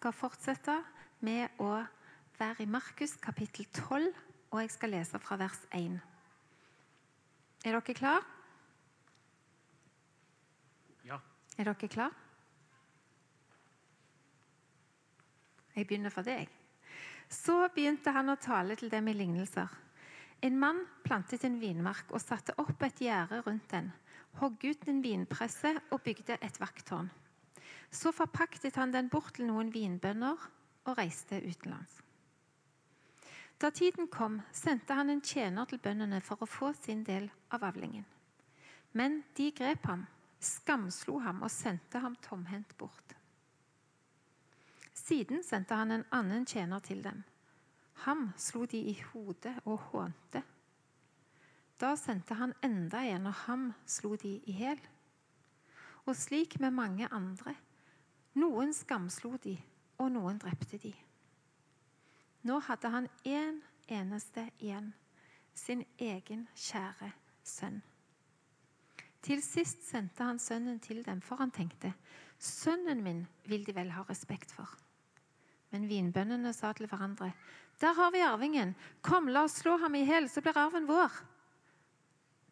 skal fortsette med å være i Markus kapittel 12, og jeg skal lese fra vers 1. Er dere klar? Ja. Er dere klar? Jeg begynner for deg. Så begynte han å tale til dem i lignelser. En mann plantet en vinmark og satte opp et gjerde rundt den, hogg ut en vinpresse og bygde et vakttårn. Så forpaktet han den bort til noen vinbønder og reiste utenlands. Da tiden kom, sendte han en tjener til bøndene for å få sin del av avlingen. Men de grep ham, skamslo ham og sendte ham tomhendt bort. Siden sendte han en annen tjener til dem. Ham slo de i hodet og hånte. Da sendte han enda en, og ham slo de i hjel. Og slik med mange andre. Noen skamslo de, og noen drepte de. Nå hadde han én eneste igjen, sin egen kjære sønn. Til sist sendte han sønnen til dem, for han tenkte, sønnen min vil de vel ha respekt for. Men vinbøndene sa til hverandre, der har vi arvingen, kom, la oss slå ham i hjel, så blir arven vår.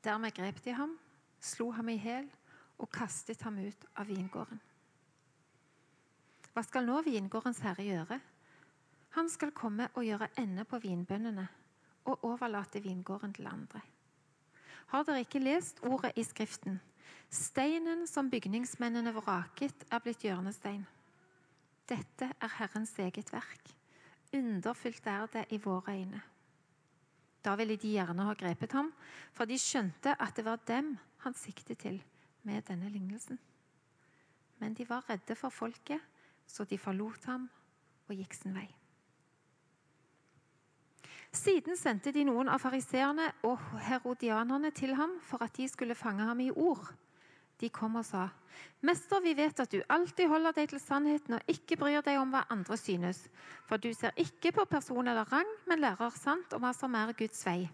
Dermed grep de ham, slo ham i hjel og kastet ham ut av vingården. Hva skal nå vingårdens herre gjøre? Han skal komme og gjøre ende på vinbøndene og overlate vingården til andre. Har dere ikke lest ordet i Skriften? Steinen som bygningsmennene vraket, er blitt hjørnestein. Dette er Herrens eget verk. Underfylt er det i våre øyne. Da ville de gjerne ha grepet ham, for de skjønte at det var dem han siktet til med denne lignelsen. Men de var redde for folket, så de forlot ham og gikk sin vei. Siden sendte de noen av fariseerne og herodianerne til ham for at de skulle fange ham i ord. De kom og sa, 'Mester, vi vet at du alltid holder deg til sannheten og ikke bryr deg om hva andre synes.' 'For du ser ikke på person eller rang, men lærer sant om hva som er Guds vei.'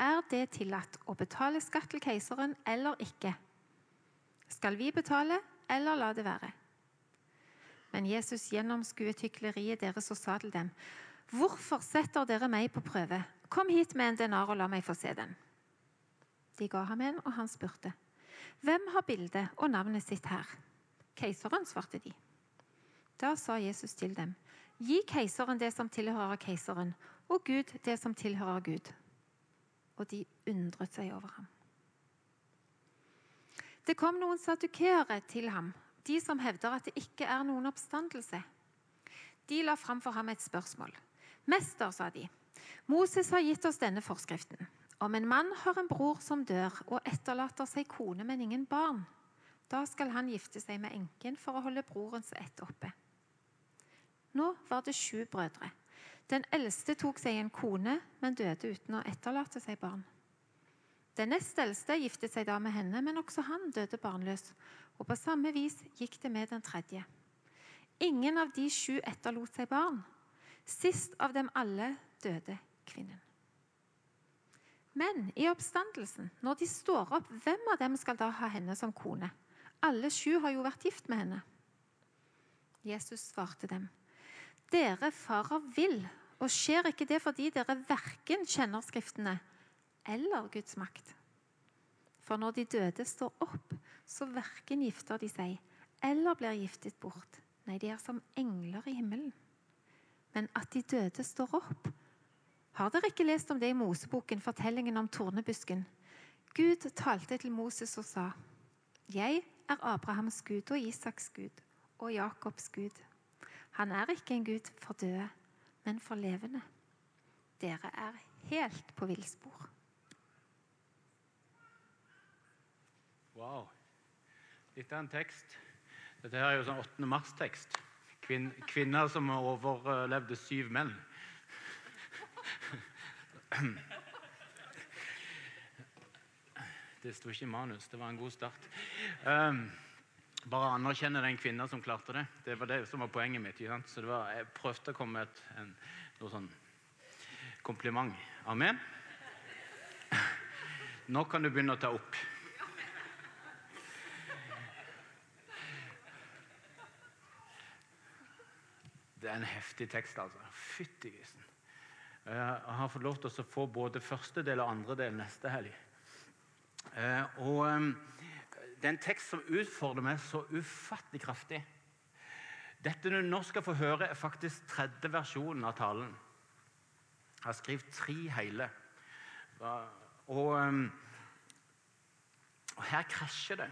'Er det tillatt å betale skatt til keiseren eller ikke?' 'Skal vi betale, eller la det være?' Men Jesus gjennomskuet hykleriet deres og sa til dem, Hvorfor setter dere meg på prøve? Kom hit med en denar og la meg få se den. De ga ham en, og han spurte. Hvem har bildet og navnet sitt her? Keiseren, svarte de. Da sa Jesus til dem, gi keiseren det som tilhører keiseren, og Gud det som tilhører Gud. Og de undret seg over ham. Det kom noen sadukeere til ham, de som hevder at det ikke er noen oppstandelse. De la fram for ham et spørsmål. Mester, sa de, Moses har gitt oss denne forskriften. Om en mann har en bror som dør og etterlater seg kone, men ingen barn, da skal han gifte seg med enken for å holde brorens ett oppe. Nå var det sju brødre. Den eldste tok seg en kone, men døde uten å etterlate seg barn. Den nest eldste giftet seg da med henne, men også han døde barnløs. Og på samme vis gikk det med den tredje. Ingen av de sju etterlot seg barn. Sist av dem alle døde kvinnen. Men i oppstandelsen, når de står opp, hvem av dem skal da ha henne som kone? Alle sju har jo vært gift med henne. Jesus svarte dem, dere farer vill, og skjer ikke det fordi dere verken kjenner Skriftene eller Guds makt? For når de døde står opp, så verken gifter de seg eller blir giftet bort. Nei, de er som engler i himmelen men at de døde står opp. Har dere ikke lest om det i Moseboken, fortellingen om tornebusken? Gud talte til Moses og sa, Jeg er Abrahams Gud og Isaks Gud og Jakobs Gud. Han er ikke en Gud for døde, men for levende. Dere er helt på villspor. Wow. Dette er en tekst. Dette her er jo sånn 8. mars-tekst. Kvin, kvinner som overlevde syv menn. Det sto ikke i manus. Det var en god start. Um, bare anerkjenne den kvinna som klarte det. Det var det som var poenget mitt. Så var, Jeg prøvde å komme med en, noe sånn kompliment. Amen? Nå kan du begynne å ta opp. Det er en heftig tekst, altså. Fytti grisen. Eh, jeg har fått lov til å få både første del og andre del neste helg. Eh, og Det er en tekst som utfordrer meg så ufattelig kraftig. Dette du nå skal få høre, er faktisk tredje versjonen av talen. Jeg har skrevet tre hele. Og, og her krasjer det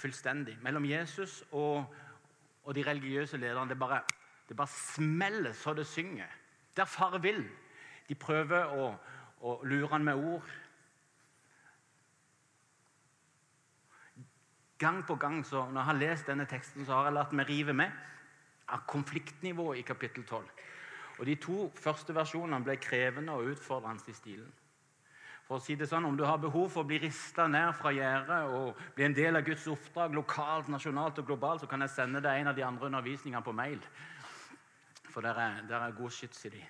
fullstendig mellom Jesus og, og de religiøse lederne. Det bare, det bare smeller så det synger. Der far vil. De prøver å, å lure han med ord. Gang på gang så, når jeg har lest denne teksten, så har jeg latt meg rive med av konfliktnivået i kapittel 12. Og De to første versjonene ble krevende og utfordrende i stilen. For å si det sånn, Om du har behov for å bli rista ned fra gjerdet og bli en del av Guds oppdrag lokalt, nasjonalt og globalt, så kan jeg sende deg en av de andre undervisningene på mail. For der er, der er god skyts i de.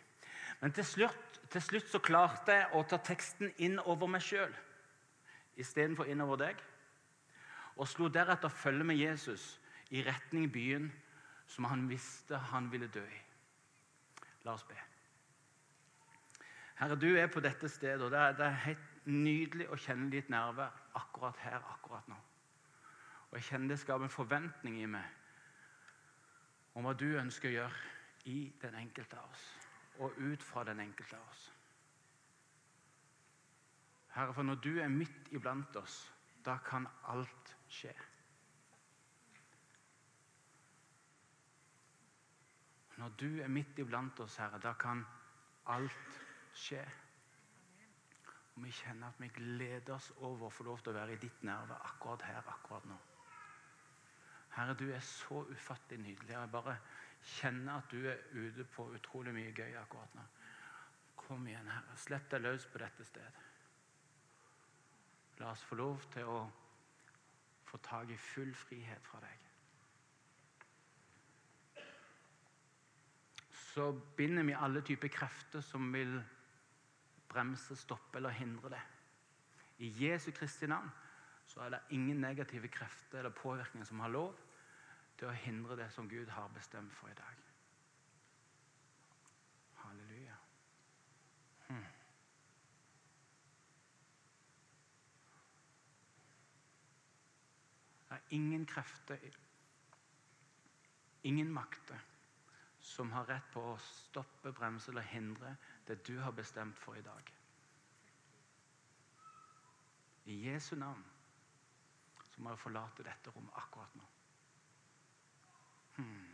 Men til slutt, til slutt så klarte jeg å ta teksten inn over meg sjøl istedenfor innover deg. Og slo deretter følge med Jesus i retning byen som han visste han ville dø i. La oss be. Herre, du er på dette stedet, og det er, det er helt nydelig å kjenne ditt nærvær akkurat her, akkurat nå. Og jeg kjenner det skaper en forventning i meg om hva du ønsker å gjøre i den enkelte av oss, og ut fra den enkelte av oss. Herre, for når du er midt iblant oss, da kan alt skje. Når du er midt iblant oss, Herre, da kan alt skje. Og vi kjenner at vi gleder oss over å få lov til å være i ditt nærvær akkurat her, akkurat nå. Herre, du er så ufattelig nydelig. Jeg bare kjenner at du er ute på utrolig mye gøy akkurat nå. Kom igjen, Herre. Slipp deg løs på dette stedet. La oss få lov til å få tak i full frihet fra deg. Så binder vi alle typer krefter som vil bremse, stoppe eller hindre det. I Jesu Kristi navn så er det ingen negative krefter eller påvirkninger som har lov til å hindre det som Gud har bestemt for i dag. Halleluja. Hmm. Det er ingen krefter, ingen makter, som har rett på å stoppe, bremse eller hindre det du har bestemt for i dag. I Jesu navn så må jeg forlate dette rommet akkurat nå. Hmm.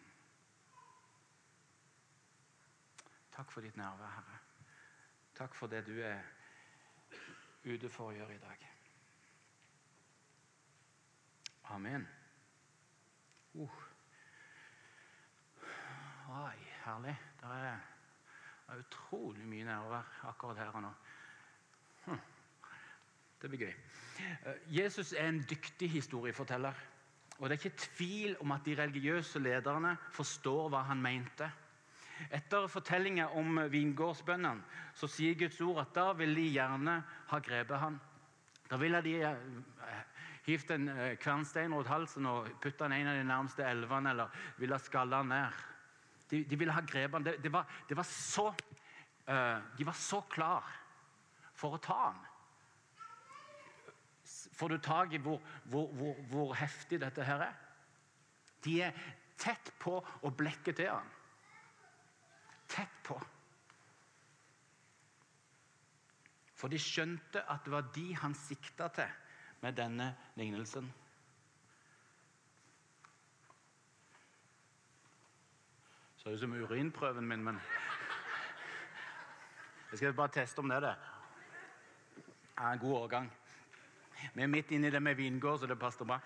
Takk for ditt nærvær, Herre. Takk for det du er ute for å gjøre i dag. Amen. Uh. Oi, herlig. Det er det er utrolig mye nærvær akkurat her og nå. Hm. Det blir gøy. Eh, Jesus er en dyktig historieforteller. Og Det er ikke tvil om at de religiøse lederne forstår hva han mente. Etter fortellingen om vingårdsbøndene så sier Guds ord at da vil de gjerne ha grepet han. Da ville de eh, hivd en eh, kvernstein rundt halsen og putta den i en av de nærmeste elvene eller ville skalla han ned. De, de ville ha grepet Det, det, var, det var så, uh, de var så klar for å ta ham. Får du tak i hvor, hvor, hvor, hvor, heftig dette her er? De er tett på å blekke til ham. Tett på. For de skjønte at det var de han sikta til med denne lignelsen. Så ut som urinprøven min, men Jeg skal bare teste om det er det. Ja, en god årgang. Vi er midt inne i det med vingård, så det passer bra.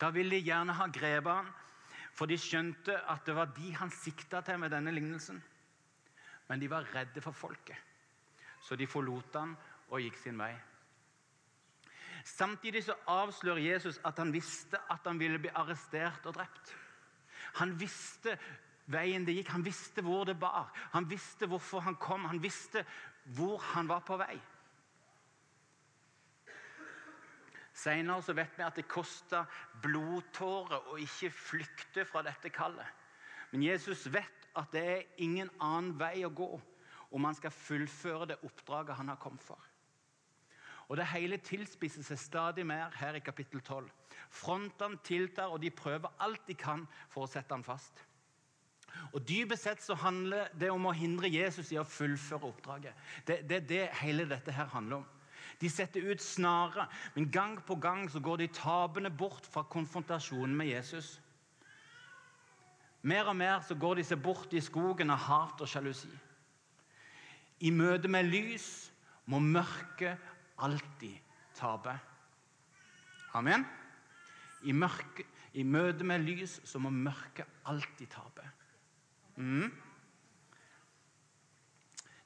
Da ville de gjerne ha grepet han, for de skjønte at det var de han sikta til med denne lignelsen. Men de var redde for folket, så de forlot han og gikk sin vei. Samtidig så avslører Jesus at han visste at han ville bli arrestert og drept. Han visste veien det gikk, han visste hvor det bar. Han visste hvorfor han kom, han visste hvor han var på vei. Senere vet vi at det kosta blodtårer å ikke flykte fra dette kallet. Men Jesus vet at det er ingen annen vei å gå om han skal fullføre det oppdraget han har kommet for. Og Det hele tilspisser seg stadig mer her i kapittel 12. Frontene tiltar, og de prøver alt de kan for å sette ham fast. Og Dypest sett så handler det om å hindre Jesus i å fullføre oppdraget. Det er det, det hele dette her handler om. De setter ut snarer, men gang på gang så går de tapende bort fra konfrontasjonen med Jesus. Mer og mer så går de seg bort i skogen av hat og sjalusi. I møte med lys må mørket alltid taper. Amen? I, mørke, I møte med lys så må mørket alltid tape. Mm.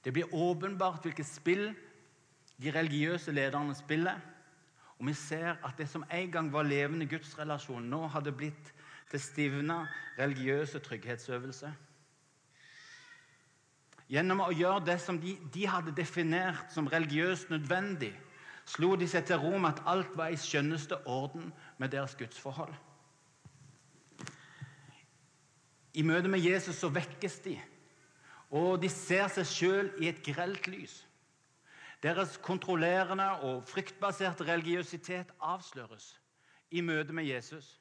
Det blir åpenbart hvilket spill de religiøse lederne spiller. Og vi ser at det som en gang var levende gudsrelasjon, nå hadde blitt til stivna religiøse trygghetsøvelse. Gjennom å gjøre det som de, de hadde definert som religiøst nødvendig, slo de seg til ro med at alt var i skjønneste orden med deres gudsforhold. I møte med Jesus så vekkes de, og de ser seg sjøl i et grelt lys. Deres kontrollerende og fryktbaserte religiøsitet avsløres i møte med Jesus.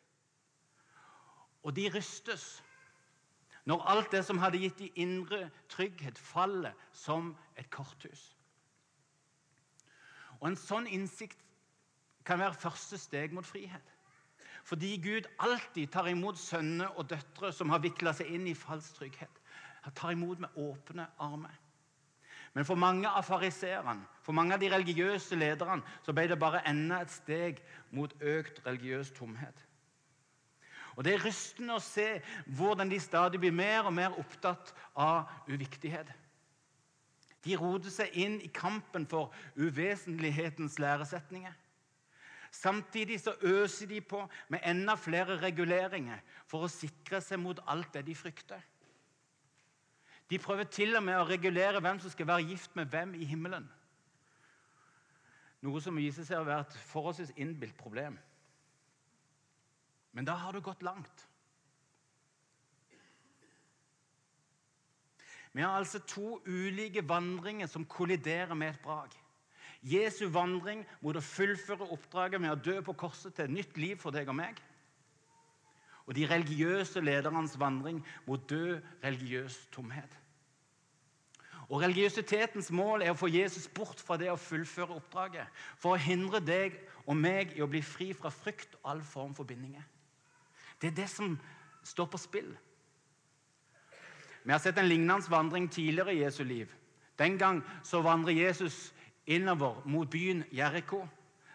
Og de rystes når alt det som hadde gitt de indre trygghet, faller som et korthus. Og En sånn innsikt kan være første steg mot frihet. Fordi Gud alltid tar imot sønner og døtre som har vikla seg inn i falsk trygghet. Han tar imot med åpne armer. Men for mange av fariseerne, for mange av de religiøse lederne, så ble det bare enda et steg mot økt religiøs tomhet. Og Det er rystende å se hvordan de stadig blir mer og mer opptatt av uviktighet. De roter seg inn i kampen for uvesentlighetens læresetninger. Samtidig så øser de på med enda flere reguleringer for å sikre seg mot alt det de frykter. De prøver til og med å regulere hvem som skal være gift med hvem i himmelen. Noe som viser seg å være et forholdsvis innbilt problem. Men da har du gått langt. Vi har altså to ulike vandringer som kolliderer med et brak. Jesu vandring mot å fullføre oppdraget med å dø på korset til et nytt liv for deg og meg. Og de religiøse ledernes vandring mot død religiøs tomhet. Og Religiøsitetens mål er å få Jesus bort fra det å fullføre oppdraget. For å hindre deg og meg i å bli fri fra frykt og all form for bindinger. Det er det som står på spill. Vi har sett en lignende vandring tidligere i Jesu liv. Den gang så vandrer Jesus innover mot byen Jeriko,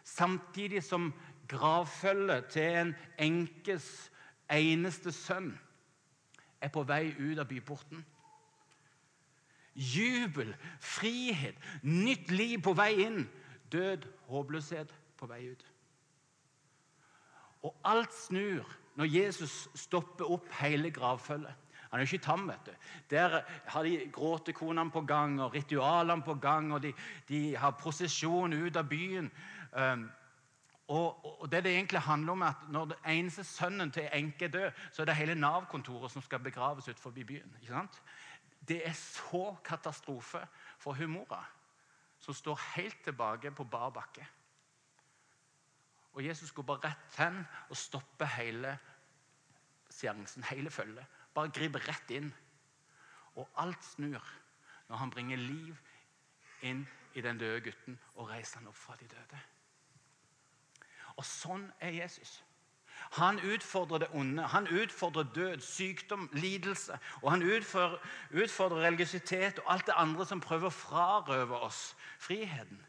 samtidig som gravfølget til en enkes eneste sønn er på vei ut av byporten. Jubel, frihet, nytt liv på vei inn. Død, håpløshet på vei ut. Og alt snur når Jesus stopper opp hele gravfølget. Han er jo ikke tam. vet du. Der har de gråtekonene på gang og ritualene på gang. og De, de har prosesjon ut av byen. Um, og, og, det det egentlig handler om er at Når den eneste sønnen til enke er død, så er det hele Nav-kontoret som skal begraves utenfor byen. ikke sant? Det er så katastrofe for hun mora, som står helt tilbake på bar bakke. Og Jesus går bare rett hen og stopper hele seansen, hele følget. Bare griper rett inn. Og alt snur når han bringer liv inn i den døde gutten og reiser han opp fra de døde. Og sånn er Jesus. Han utfordrer det onde, han utfordrer død, sykdom, lidelse. Og han utfordrer, utfordrer religiøsitet og alt det andre som prøver å frarøve oss friheten.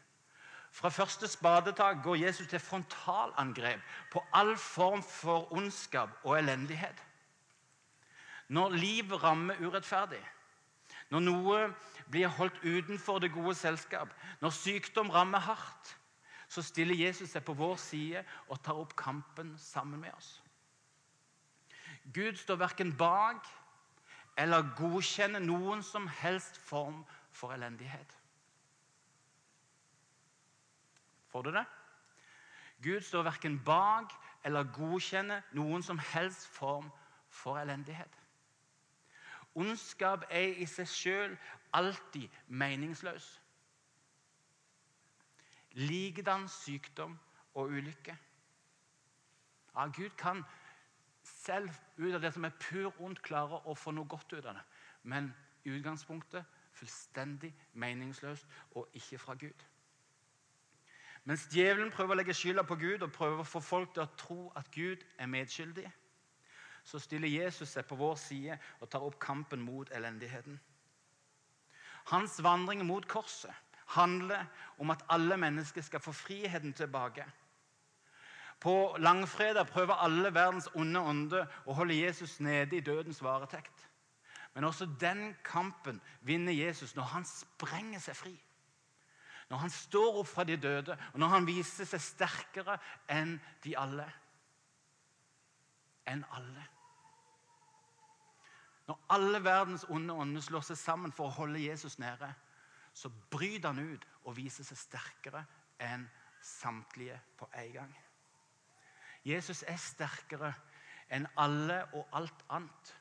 Fra første spadetak går Jesus til frontalangrep på all form for ondskap og elendighet. Når livet rammer urettferdig, når noe blir holdt utenfor det gode selskap, når sykdom rammer hardt, så stiller Jesus seg på vår side og tar opp kampen sammen med oss. Gud står verken bak eller godkjenner noen som helst form for elendighet. Får du det? Gud står verken bak eller godkjenner noen som helst form for elendighet. Ondskap er i seg sjøl alltid meningsløs. Likedan sykdom og ulykke. Ja, Gud kan selv ut av det som er pur ondt, klare å få noe godt ut av det. Men utgangspunktet fullstendig meningsløst og ikke fra Gud. Mens djevelen prøver å legge skylda på Gud og prøver å få folk til å tro at Gud er medskyldig, så stiller Jesus seg på vår side og tar opp kampen mot elendigheten. Hans vandring mot korset handler om at alle mennesker skal få friheten tilbake. På langfredag prøver alle verdens onde ånder å holde Jesus nede i dødens varetekt. Men også den kampen vinner Jesus når han sprenger seg fri. Når han står opp fra de døde, og når han viser seg sterkere enn de alle. Enn alle. Når alle verdens onde ånder slår seg sammen for å holde Jesus nede, så bryter han ut og viser seg sterkere enn samtlige på en gang. Jesus er sterkere enn alle og alt annet.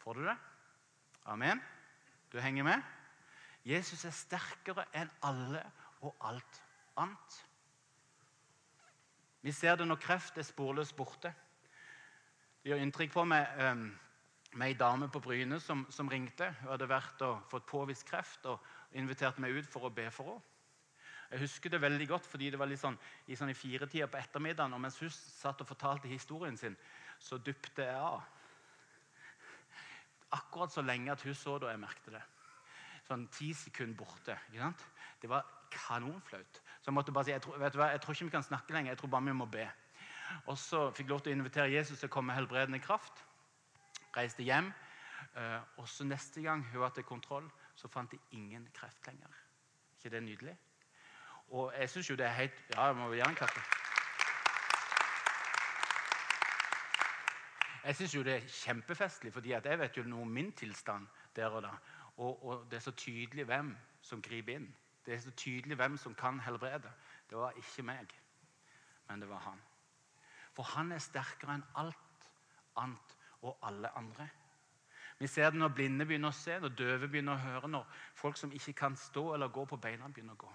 Får du det? Amen? Du henger med? Jesus er sterkere enn alle og alt annet. Vi ser det når kreft er sporløst borte. Det gjør inntrykk på meg um, med ei dame på Bryne som, som, ringte. Hun hadde vært og fått påvist kreft og inviterte meg ut for å be for henne. Jeg husker det veldig godt, fordi det var litt sånn, i, sånn i firetida på ettermiddagen. og Mens hun satt og fortalte historien sin, så dypte jeg av. Akkurat så lenge at hun så det, og jeg merkte det sånn ti sekunder borte. ikke sant? Det var kanonflaut. Så jeg måtte bare si jeg tror, vet du hva, jeg tror ikke vi kan snakke lenger, jeg tror bare vi må be. Og så fikk lov til å invitere Jesus til å komme med helbredende kraft. Reiste hjem. Eh, og så neste gang hun til kontroll, så fant de ingen kreft lenger. ikke det nydelig? Og jeg syns jo det er helt Ja, jeg må gjøre en kaffe. Jeg syns jo det er kjempefestlig, fordi jeg vet jo noe om min tilstand der og da. Og, og, det er så tydelig hvem som griper inn. Det er så tydelig hvem som kan helbrede. Det var ikke meg, men det var han. For han er sterkere enn alt annet og alle andre. Vi ser det når blinde begynner å se, når døve begynner å høre, når folk som ikke kan stå eller gå på beina, begynner å gå.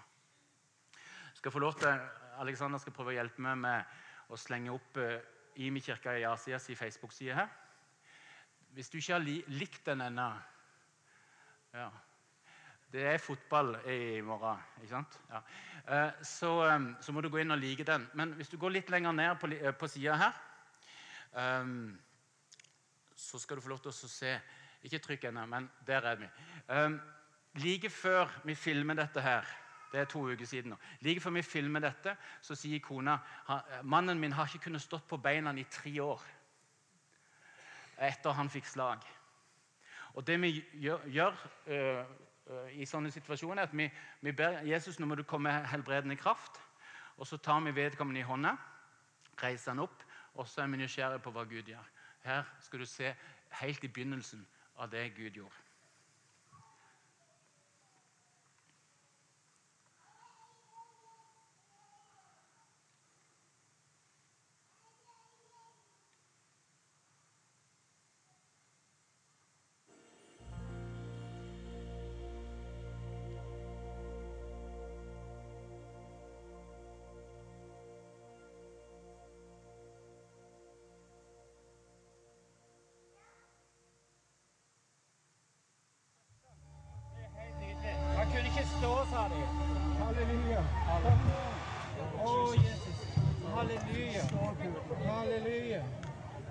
Jeg skal få lov til, Alexander skal prøve å hjelpe meg med å slenge opp uh, Imi kirke i Asias Facebook-side her. Hvis du ikke har likt den ennå ja. Det er fotball i morgen, ikke sant? Ja. Eh, så, eh, så, må du gå inn og like den. Men hvis du går litt lenger ned på, eh, på sida her, så skal du få lov til å se Ikke trykk ennå, men der er vi. Um, like før vi filmer dette her det er to uker siden nå. Like før vi filmer dette, så sier kona mannen min har ikke kunnet stått på beina i tre år etter han fikk slag. Og det vi gjør, gjør i sånne situasjoner, er at vi, vi, ber Jesus nå må du komme helbredende kraft. Og så tar vi vedkommende i hånda, reiser han opp, og så er vi nysgjerrige på hva Gud gjør. Her skal du se helt i begynnelsen av det Gud gjorde.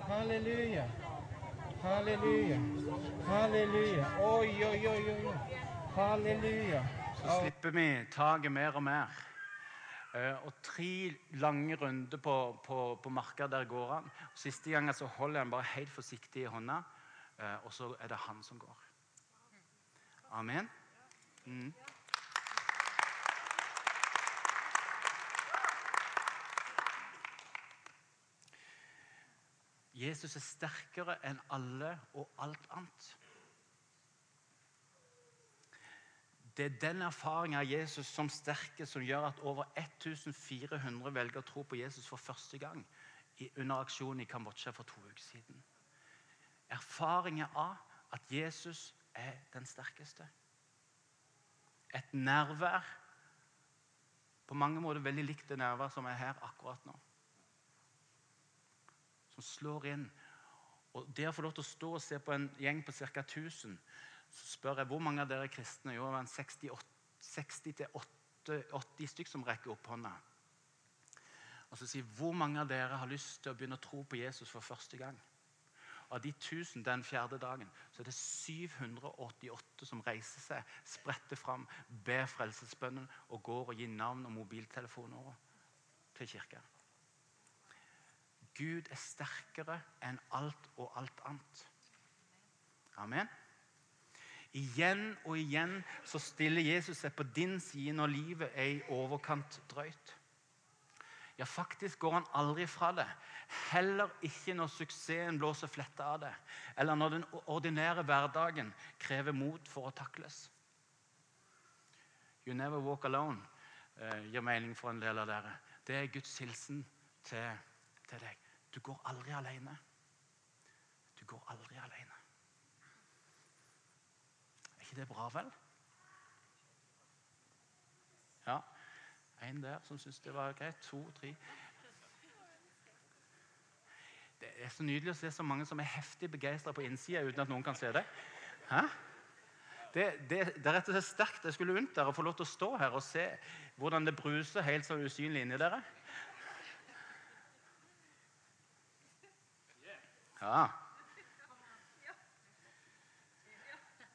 Halleluja. Halleluja. Oi, oi, oi. oi. Halleluja. Så slipper vi taket mer og mer. Eh, og tre lange runder på, på, på marka der går han. Siste gangen så holder han bare helt forsiktig i hånda, eh, og så er det han som går. Amen. Mm. Jesus er sterkere enn alle og alt annet. Det er den erfaringen av Jesus som sterke som gjør at over 1400 velger å tro på Jesus for første gang under aksjonen i Kambodsja for to uker siden. Erfaringen av at Jesus er den sterkeste. Et nærvær på mange måter veldig likt det nærværet som er her akkurat nå. Som slår inn. Og Det å få lov til å stå og se på en gjeng på ca. 1000 så spør jeg hvor mange av dere er kristne. Jo, det var 60-80 stykker som rekker opp hånda. Og så sier hvor mange av dere har lyst til å begynne å tro på Jesus for første gang. Av de 1000 den fjerde dagen så er det 788 som reiser seg, spretter fram, ber frelsesbønnen og går og gir navn og mobiltelefoner til kirka. Gud er sterkere enn alt og alt annet. Amen. Igjen og igjen så stiller Jesus seg på din side når livet er i overkant drøyt. Ja, faktisk går han aldri fra det. Heller ikke når suksessen blåser fletta av det, eller når den ordinære hverdagen krever mot for å takles. You never walk alone eh, gir mening for en del av dere. Det er Guds hilsen til, til deg. Du går aldri alene. Du går aldri alene. Er ikke det bra, vel? Ja. En der som syns det var greit. To, tre. Det er så nydelig å se så mange som er heftig begeistra på innsida uten at noen kan se det. Hæ? Det, det, det, er rett og slett sterkt. Jeg skulle unnt dere å få lov til å stå her og se hvordan det bruser helt sånn usynlig inni dere. Ja.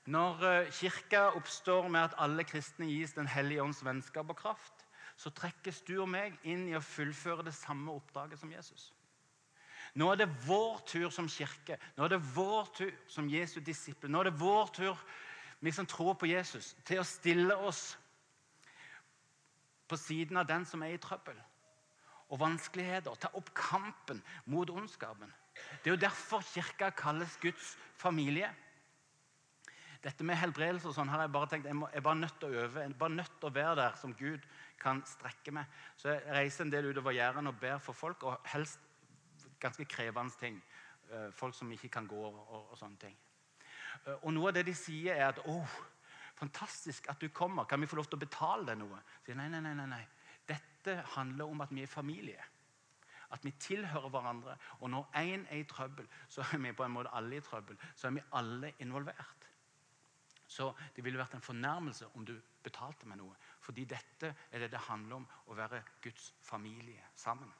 Når eh, Kirka oppstår med at alle kristne gis Den hellige ånds vennskap og kraft, så trekkes du og meg inn i å fullføre det samme oppdraget som Jesus. Nå er det vår tur som kirke, nå er det vår tur som Jesu disippel. Nå er det vår tur, vi som tror på Jesus, til å stille oss på siden av den som er i trøbbel og vanskeligheter. Ta opp kampen mot ondskapen. Det er jo derfor kirka kalles Guds familie. Dette med helbredelse og sånn har jeg bare tenkt, jeg, må, jeg er bare nødt til å øve. Jeg er bare nødt til å være der som Gud kan strekke meg. Så jeg reiser en del utover Jæren og ber for folk, og helst ganske krevende ting. Eh, folk som ikke kan gå og, og, og sånne ting. Eh, og noe av det de sier, er at oh, fantastisk at du kommer. Kan vi få lov til å betale deg noe? Så, nei, nei, nei, nei. Dette handler om at vi er familie. At vi tilhører hverandre. Og når én er i trøbbel, så er vi på en måte alle i trøbbel. Så er vi alle involvert. Så det ville vært en fornærmelse om du betalte meg noe. Fordi dette er det det handler om, å være Guds familie sammen.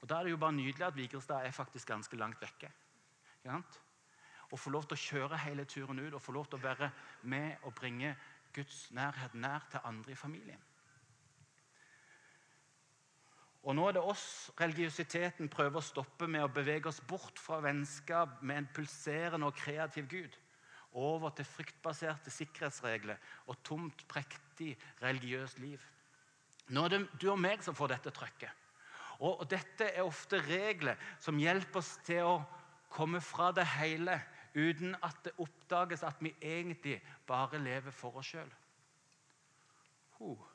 Og Da er det jo bare nydelig at Vigrestad er faktisk ganske langt vekke. Å få lov til å kjøre hele turen ut og få lov til å være med og bringe Guds nærhet nær til andre i familien. Og nå er det oss religiøsiteten prøver å stoppe med å bevege oss bort fra vennskap med en pulserende og kreativ Gud, over til fryktbaserte sikkerhetsregler og tomt, prektig religiøst liv. Nå er det du og meg som får dette trøkket. Og, dette er ofte regler som hjelper oss til å komme fra det hele uten at det oppdages at vi egentlig bare lever for oss sjøl. Uh.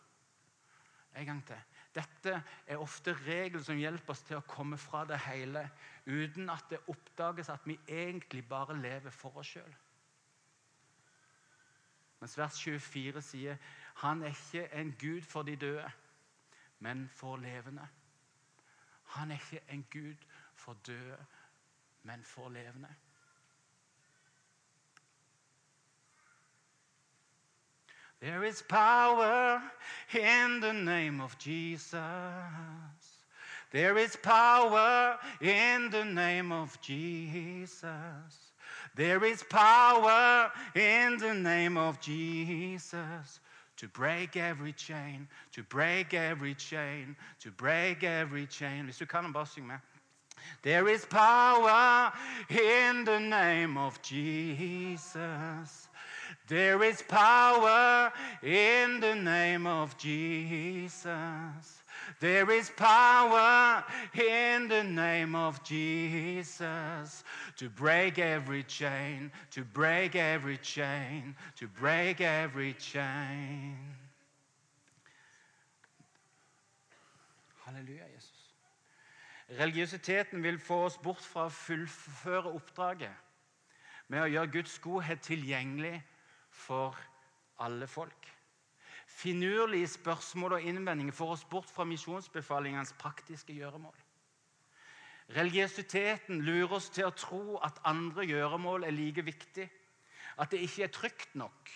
En gang til. Dette er ofte regler som hjelper oss til å komme fra det hele uten at det oppdages at vi egentlig bare lever for oss sjøl. Mens vers 24 sier han er ikke en gud for de døde, men for levende. Han er ikke en gud for døde, men for levende. There is power in the name of Jesus. There is power in the name of Jesus. There is power in the name of Jesus to break every chain, to break every chain, to break every chain. Hvis du synge med. There is power in the name of Jesus. There is power in the name of Jesus. There is power in the name of Jesus to break every chain, to break every chain, to break every chain. Halleluja, Jesus. Religiøsiteten vil få oss bort fra å fullføre oppdraget med å gjøre Guds godhet tilgjengelig for alle folk. Finurlige spørsmål og innvendinger får oss bort fra misjonsbefalingens praktiske gjøremål. Religiøsiteten lurer oss til å tro at andre gjøremål er like viktig, at det ikke er trygt nok,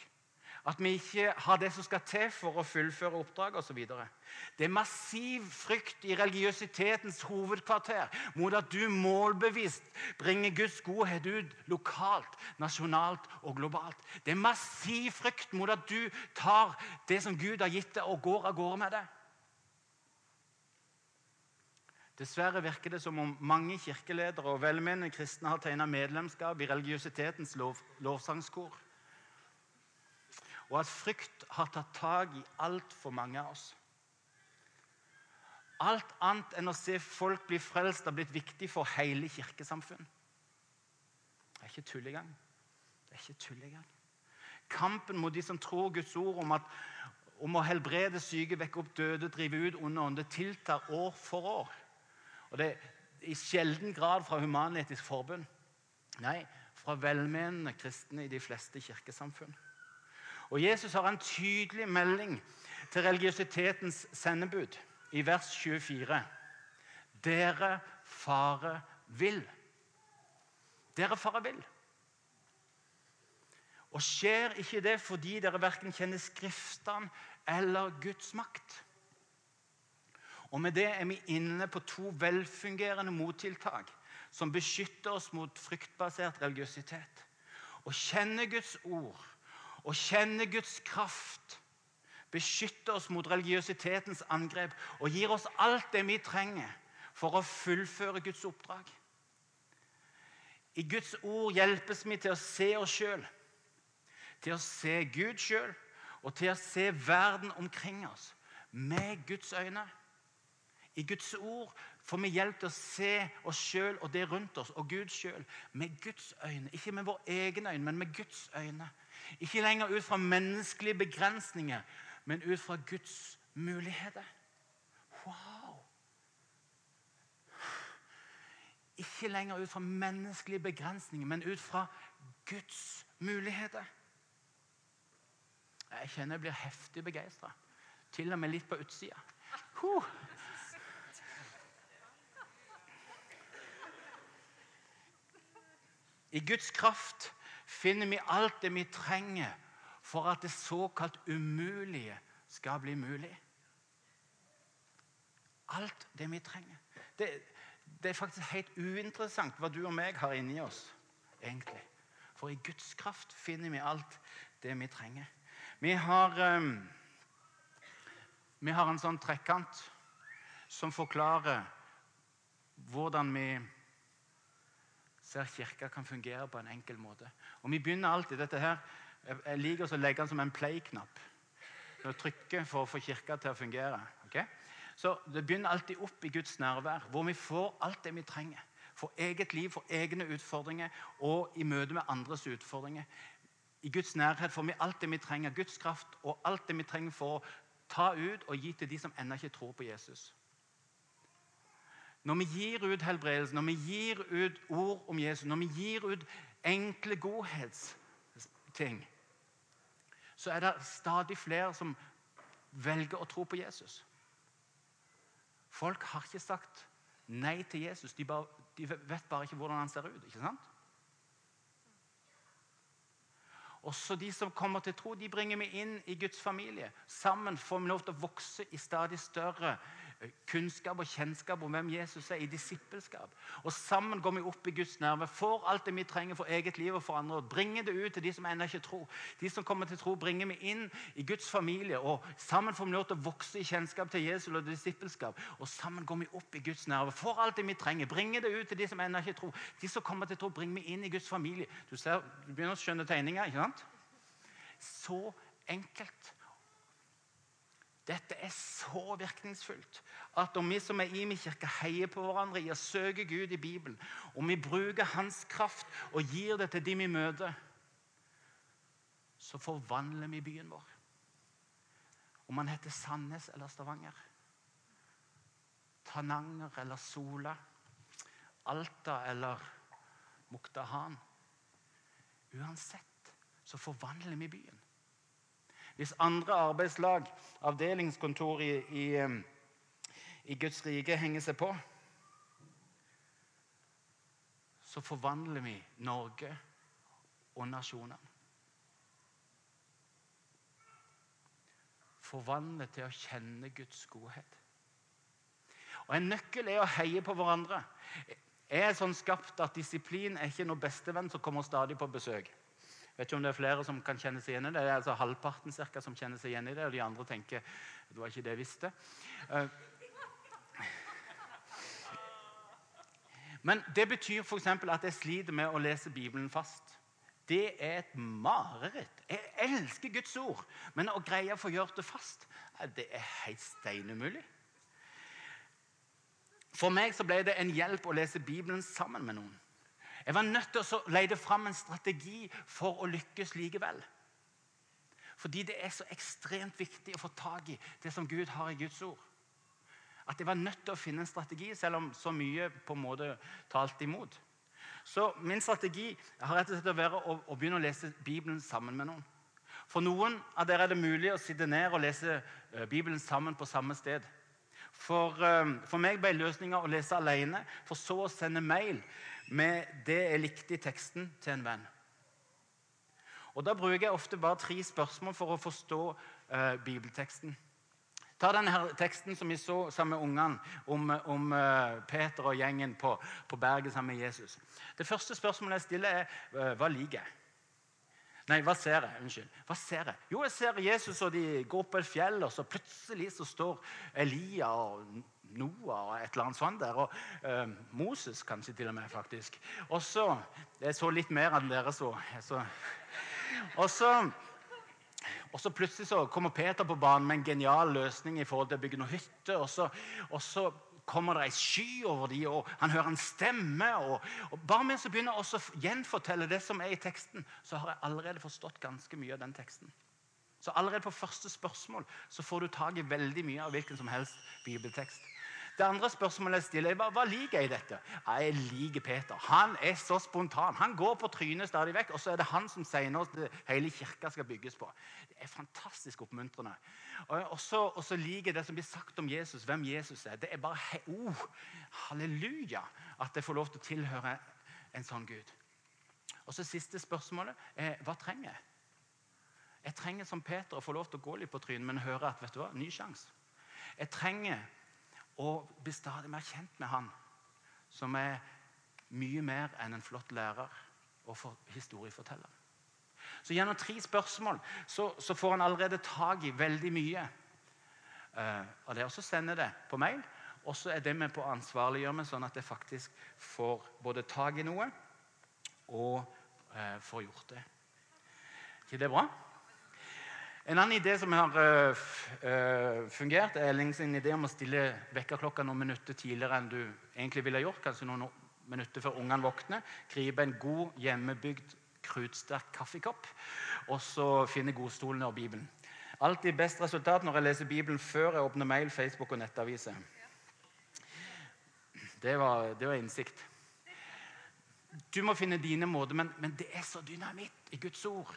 at vi ikke har det som skal til for å fullføre oppdraget osv. Det er massiv frykt i religiøsitetens hovedkvarter mot at du målbevisst bringer Guds godhet ut lokalt, nasjonalt og globalt. Det er massiv frykt mot at du tar det som Gud har gitt deg, og går av gårde med det. Dessverre virker det som om mange kirkeledere og velmenende kristne har tegna medlemskap i religiøsitetens lov, lovsangskor og at frykt har tatt tak i altfor mange av oss. Alt annet enn å se folk bli frelst har blitt viktig for hele kirkesamfunn. Det er ikke tull engang. Det er ikke tull engang. Kampen mot de som tror Guds ord om, at, om å helbrede syke, vekke opp døde, drive ut onde ånder, tiltar år for år. Og det er i sjelden grad fra Human-Etisk Forbund. Nei, fra velmenende kristne i de fleste kirkesamfunn. Og Jesus har en tydelig melding til religiøsitetens sendebud i vers 24. Dere fare vil. Dere fare vil. Og skjer ikke det fordi dere verken kjenner Skriftene eller Guds makt? Og Med det er vi inne på to velfungerende mottiltak som beskytter oss mot fryktbasert religiøsitet. Å kjenne Guds ord å kjenne Guds kraft beskytter oss mot religiøsitetens angrep og gir oss alt det vi trenger for å fullføre Guds oppdrag. I Guds ord hjelpes vi til å se oss sjøl, til å se Gud sjøl og til å se verden omkring oss med Guds øyne. I Guds ord får vi hjelp til å se oss sjøl og det rundt oss og Gud sjøl med Guds øyne. Ikke med våre egne øyne, men med Guds øyne. Ikke lenger ut fra menneskelige begrensninger, men ut fra Guds muligheter. Wow! Ikke lenger ut fra menneskelige begrensninger, men ut fra Guds muligheter. Jeg kjenner jeg blir heftig begeistra. Til og med litt på utsida. Huh. I Guds kraft finner vi alt det vi trenger for at det såkalt umulige skal bli mulig. Alt det vi trenger. Det, det er faktisk helt uinteressant hva du og meg har inni oss, egentlig. For i Guds kraft finner vi alt det vi trenger. Vi har, um, vi har en sånn trekant som forklarer hvordan vi ser Kirka kan fungere på en enkel måte. Og Vi begynner alltid dette her, Jeg liker å legge den som en play-knapp. Trykke for å få Kirka til å fungere. Okay? Så Det begynner alltid opp i Guds nærvær, hvor vi får alt det vi trenger. For eget liv, for egne utfordringer og i møte med andres utfordringer. I Guds nærhet får vi alt det vi trenger, Guds kraft og alt det vi trenger for å ta ut og gi til de som ennå ikke tror på Jesus. Når vi gir ut helbredelse, når vi gir ut ord om Jesus, når vi gir ut enkle godhetsting, så er det stadig flere som velger å tro på Jesus. Folk har ikke sagt nei til Jesus. De, bare, de vet bare ikke hvordan han ser ut. ikke sant? Også de som kommer til tro, de bringer vi inn i Guds familie. Sammen får vi lov til å vokse i stadig større kunnskap og kjennskap om hvem Jesus er, i disippelskap. Og Sammen går vi opp i Guds nerve, får alt det vi trenger for eget liv og for andre. og Bringer det ut til de som ennå ikke tror. De som kommer til tro, bringer vi inn i Guds familie. og Sammen får vi lov til å vokse i kjennskap til Jesus og disippelskap. Og sammen går vi opp i Guds nerve, får alt det vi trenger. Bringer det ut til de som ennå ikke tror. De som kommer til tro, bringer vi inn i Guds familie. Du, ser, du begynner å skjønne tegninga, ikke sant? Så enkelt. Dette er så virkningsfullt at om vi som er i min kirke heier på hverandre i å søke Gud i Bibelen, om vi bruker Hans kraft og gir det til de vi møter, så forvandler vi byen vår. Om man heter Sandnes eller Stavanger, Tananger eller Sola, Alta eller Muktahan Uansett så forvandler vi byen. Hvis andre arbeidslag, avdelingskontor i, i, i Guds rike, henger seg på, så forvandler vi Norge og nasjonene. Forvandle til å kjenne Guds godhet. Og En nøkkel er å heie på hverandre. Jeg er sånn skapt at Disiplin er ikke noe bestevenn som kommer stadig på besøk. Vet ikke om det er flere som kan kjenne seg igjen i det. Det er altså halvparten cirka, som kjenner seg igjen i det, og de andre tenker det var ikke det jeg visste. Eh, Men det betyr f.eks. at jeg sliter med å lese Bibelen fast. Det er et mareritt. Jeg elsker Guds ord, men å greie å få gjort det fast, det er helt steinumulig. For meg så ble det en hjelp å lese Bibelen sammen med noen. Jeg var nødt til å lete fram en strategi for å lykkes likevel. Fordi det er så ekstremt viktig å få tak i det som Gud har i Guds ord. At jeg var nødt til å finne en strategi, selv om så mye på en måte talte imot. Så min strategi har rett og slett å være å, å begynne å lese Bibelen sammen med noen. For noen av dere er det mulig å sitte ned og lese uh, Bibelen sammen på samme sted. For, uh, for meg ble løsninga å lese alene, for så å sende mail med det jeg likte i teksten, til en venn. Og Da bruker jeg ofte bare tre spørsmål for å forstå uh, bibelteksten. Ta denne her teksten som vi så sammen med ungene, om, om uh, Peter og gjengen på, på, berget sammen med Jesus. Det første spørsmålet jeg stiller, er uh, hva liker jeg? Nei, hva ser jeg? Unnskyld. Hva ser jeg? Jo, jeg ser Jesus, og de går på et fjell, og så plutselig så står Elia og Noah og et eller annet sånt der. Og eh, Moses kanskje til og med, faktisk. Og så Jeg så litt mer enn dere så. så og så og så Plutselig så kommer Peter på banen med en genial løsning i forhold til å bygge noen hytte. Og så, og så kommer det ei sky over dem, og han hører en stemme. Og, og bare mens jeg begynner å gjenfortelle det som er i teksten, så har jeg allerede forstått ganske mye av den teksten. Så allerede på første spørsmål så får du tak i veldig mye av hvilken som helst bibeltekst. Det andre spørsmålet jeg stiller, er hva, hva liker jeg i dette? Jeg liker Peter. Han er så spontan. Han går på trynet stadig vekk, og så er det han som sier det hele kirka skal bygges på. Det er fantastisk oppmuntrende. Og så liker jeg det som blir sagt om Jesus, hvem Jesus er. Det er bare he, oh, halleluja at jeg får lov til å tilhøre en sånn Gud. Og så Siste spørsmålet er hva trenger jeg? Jeg trenger som Peter å få lov til å gå litt på trynet, men høre at vet du hva, ny sjanse. Jeg trenger og blir stadig mer kjent med han, som er mye mer enn en flott lærer og for historieforteller. Så Gjennom tre spørsmål så, så får han allerede tak i veldig mye. Uh, og det, også sender det på mail, og så er det med på å ansvarliggjøre meg, sånn at jeg faktisk får både tak i noe og uh, får gjort det. ikke det bra? En annen idé som har uh, fungert, er Elling idé om å stille vekkerklokka noen minutter tidligere enn du egentlig ville gjort. Kanskje noen minutter før ungene våkner. Gripe en god, hjemmebygd, krutsterk kaffekopp. Og så finne godstolen og Bibelen. Alltid best resultat når jeg leser Bibelen før jeg åpner mail, Facebook og nettaviser. Det var, det var innsikt. Du må finne dine måter, men, men det er så dynamitt i Guds ord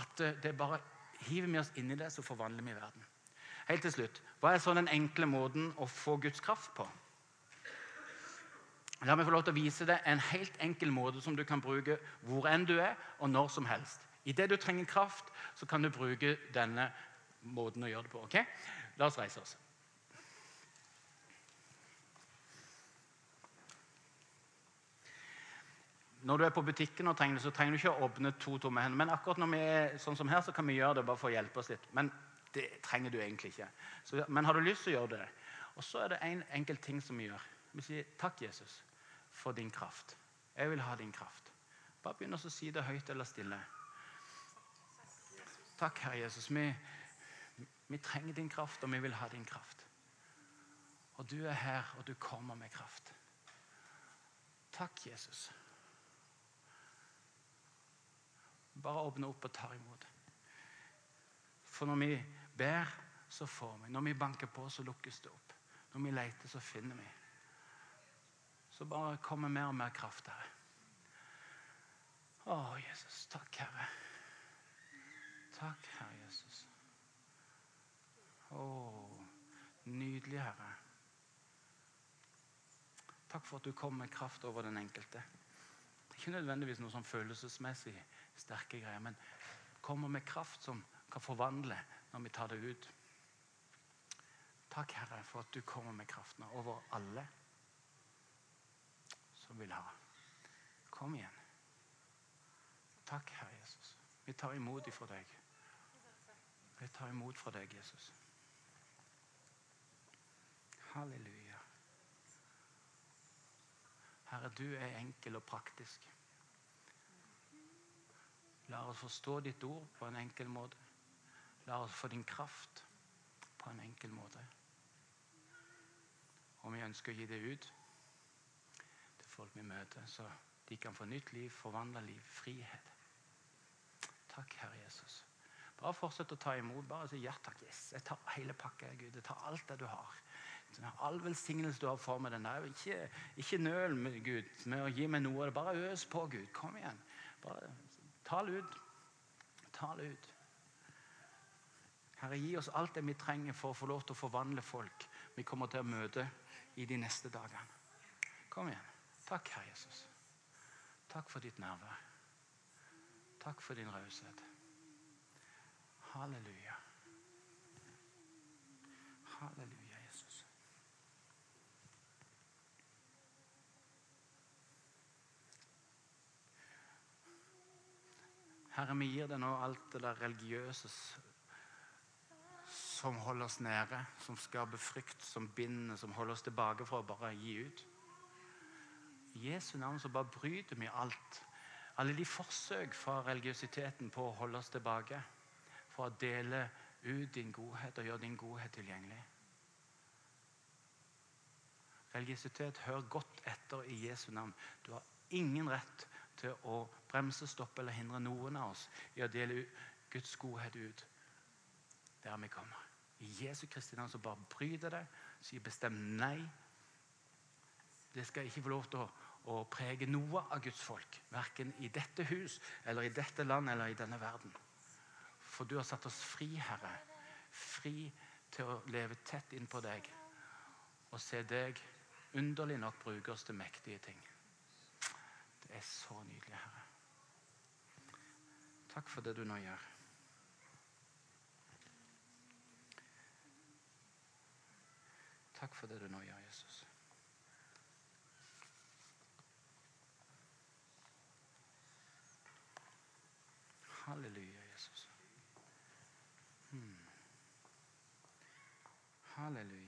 at det er bare hiver vi oss inn i det, så forvandler vi verden. Helt til slutt, Hva er så den enkle måten å få Guds kraft på? La meg få lov til å vise deg en helt enkel måte som du kan bruke hvor enn du er, og når som helst. Idet du trenger kraft, så kan du bruke denne måten å gjøre det på. ok? La oss reise oss. Når du er på butikken og trenger det, så trenger du ikke å åpne to tomme hender. Men akkurat når vi er sånn som her, så kan vi gjøre det bare for å hjelpe oss litt. Men det trenger du egentlig ikke. Så, men har du lyst til å gjøre det? Og så er det en enkel ting som vi gjør. Vi sier takk, Jesus, for din kraft. Jeg vil ha din kraft. Bare begynn å si det høyt eller stille. Takk, Herre Jesus. Vi, Vi trenger din kraft, og vi vil ha din kraft. Og du er her, og du kommer med kraft. Takk, Jesus. Bare åpne opp og ta imot. For når vi ber, så får vi. Når vi banker på, så lukkes det opp. Når vi leter, så finner vi. Så bare kommer mer og mer kraft, Herre. Å, Jesus. Takk, Herre. Takk, Herre Jesus. Å, nydelig, Herre. Takk for at du kom med kraft over den enkelte. Ikke nødvendigvis noe sånn følelsesmessig sterke greier, men kommer med kraft som kan forvandle når vi tar det ut. Takk, Herre, for at du kommer med kraften over alle som vil ha. Kom igjen. Takk, Herre Jesus. Vi tar imot ifra deg. Vi tar imot fra deg, Jesus. Halleluja. Herre, du er enkel og praktisk. La oss forstå ditt ord på en enkel måte. La oss få din kraft på en enkel måte. Og vi ønsker å gi det ut til folk vi møter, så de kan få nytt liv, forvandla liv, frihet. Takk, Herre Jesus. Bare fortsett å ta imot. Bare si ja takk. Yes, jeg tar hele pakka, Gud. Jeg tar alt det du har. All velsignelse du har for meg. den der. Ikke, ikke nøl med Gud med å gi meg noe. Bare øs på, Gud. Kom igjen. Bare tal ut. Tal ut. Herre, gi oss alt det vi trenger for å få lov til å forvandle folk vi kommer til å møte i de neste dagene. Kom igjen. Takk, Herre Jesus. Takk for ditt nærvær. Takk for din raushet. Halleluja. Halleluja, Jesus. Herre, vi gir deg nå alt det der religiøse som holder oss nede, som skaper frykt, som binder, som holder oss tilbake fra å bare gi ut. I Jesu navn så bare bryter vi alt. Alle de forsøk fra religiøsiteten på å holde oss tilbake. For å dele ut din godhet og gjøre din godhet tilgjengelig. Religiøsitet, hør godt etter i Jesu navn. Du har ingen rett til å bremse, stoppe eller hindre noen av oss i å dele Guds godhet ut der vi kommer. I Jesu Kristi navn så bare bryter det, sier bestemt nei. Det skal ikke få lov til å, å prege noe av Guds folk. Verken i dette hus, eller i dette land eller i denne verden. For du har satt oss fri, Herre. Fri til å leve tett innpå deg og se deg underlig nok bruke oss til mektige ting. Er så nydelig, Herre. Takk for det du nå gjør. Takk for det du nå gjør, Jesus. Halleluja, Jesus. Hmm. Halleluja.